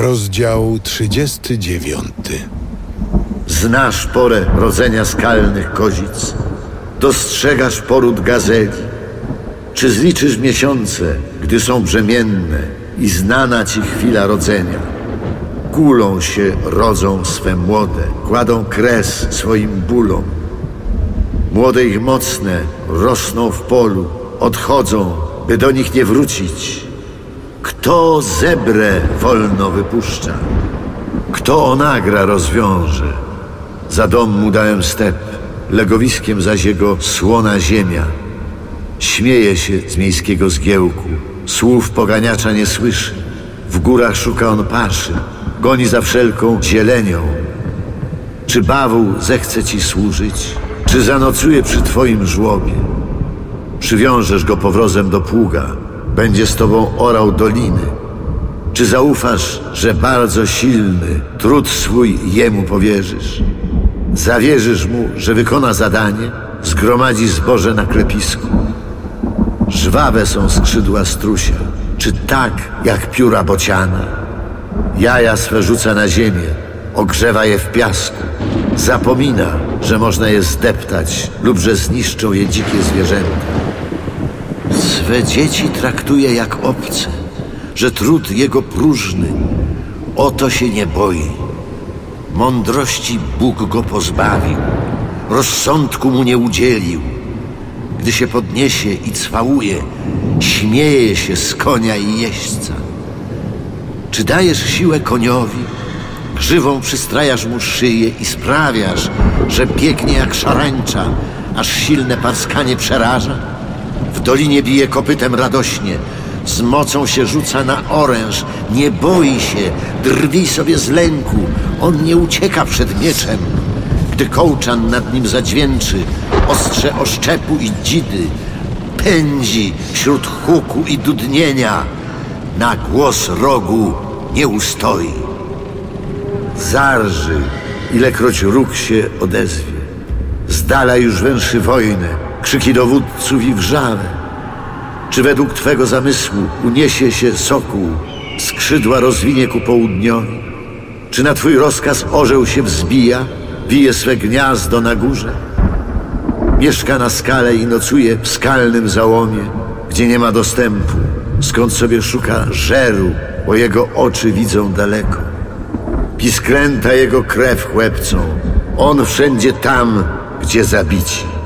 Rozdział 39. Znasz porę rodzenia skalnych kozic? Dostrzegasz poród gazeli? Czy zliczysz miesiące, gdy są brzemienne i znana ci chwila rodzenia? Kulą się rodzą swe młode, kładą kres swoim bólom. Młode ich mocne rosną w polu, odchodzą, by do nich nie wrócić. Kto zebrę wolno wypuszcza? Kto onagra rozwiąże? Za dom mu dałem step, legowiskiem zaś jego słona ziemia. Śmieje się z miejskiego zgiełku, słów poganiacza nie słyszy. W górach szuka on paszy, goni za wszelką zielenią. Czy bawół zechce ci służyć, czy zanocuje przy twoim żłobie? Przywiążesz go powrozem do pługa, będzie z tobą orał doliny. Czy zaufasz, że bardzo silny trud swój jemu powierzysz? Zawierzysz mu, że wykona zadanie, zgromadzi zboże na klepisku. Żwawe są skrzydła strusia, czy tak jak pióra bociana. Jaja swe rzuca na ziemię, ogrzewa je w piasku. Zapomina, że można je zdeptać lub że zniszczą je dzikie zwierzęta. Swe dzieci traktuje jak obce, że trud jego próżny. O to się nie boi. Mądrości Bóg go pozbawił, rozsądku mu nie udzielił. Gdy się podniesie i cwałuje, śmieje się z konia i jeźdźca. Czy dajesz siłę koniowi? Grzywą przystrajasz mu szyję i sprawiasz, że biegnie jak szarańcza, aż silne parskanie przeraża? W dolinie bije kopytem radośnie, z mocą się rzuca na oręż, nie boi się, drwi sobie z lęku, on nie ucieka przed mieczem. Gdy kołczan nad nim zadźwięczy, ostrze oszczepu i dzidy, pędzi wśród huku i dudnienia, na głos rogu nie ustoi. Zarży, ilekroć róg się odezwie. Z dala już węszy wojnę, krzyki dowódców i wrzawę. Czy według Twego zamysłu uniesie się sokół, skrzydła rozwinie ku południowi? Czy na Twój rozkaz orzeł się wzbija, bije swe gniazdo na górze? Mieszka na skale i nocuje w skalnym załomie, gdzie nie ma dostępu, skąd sobie szuka żeru, bo jego oczy widzą daleko. Piskręta jego krew chłepcą, on wszędzie tam, gdzie zabici.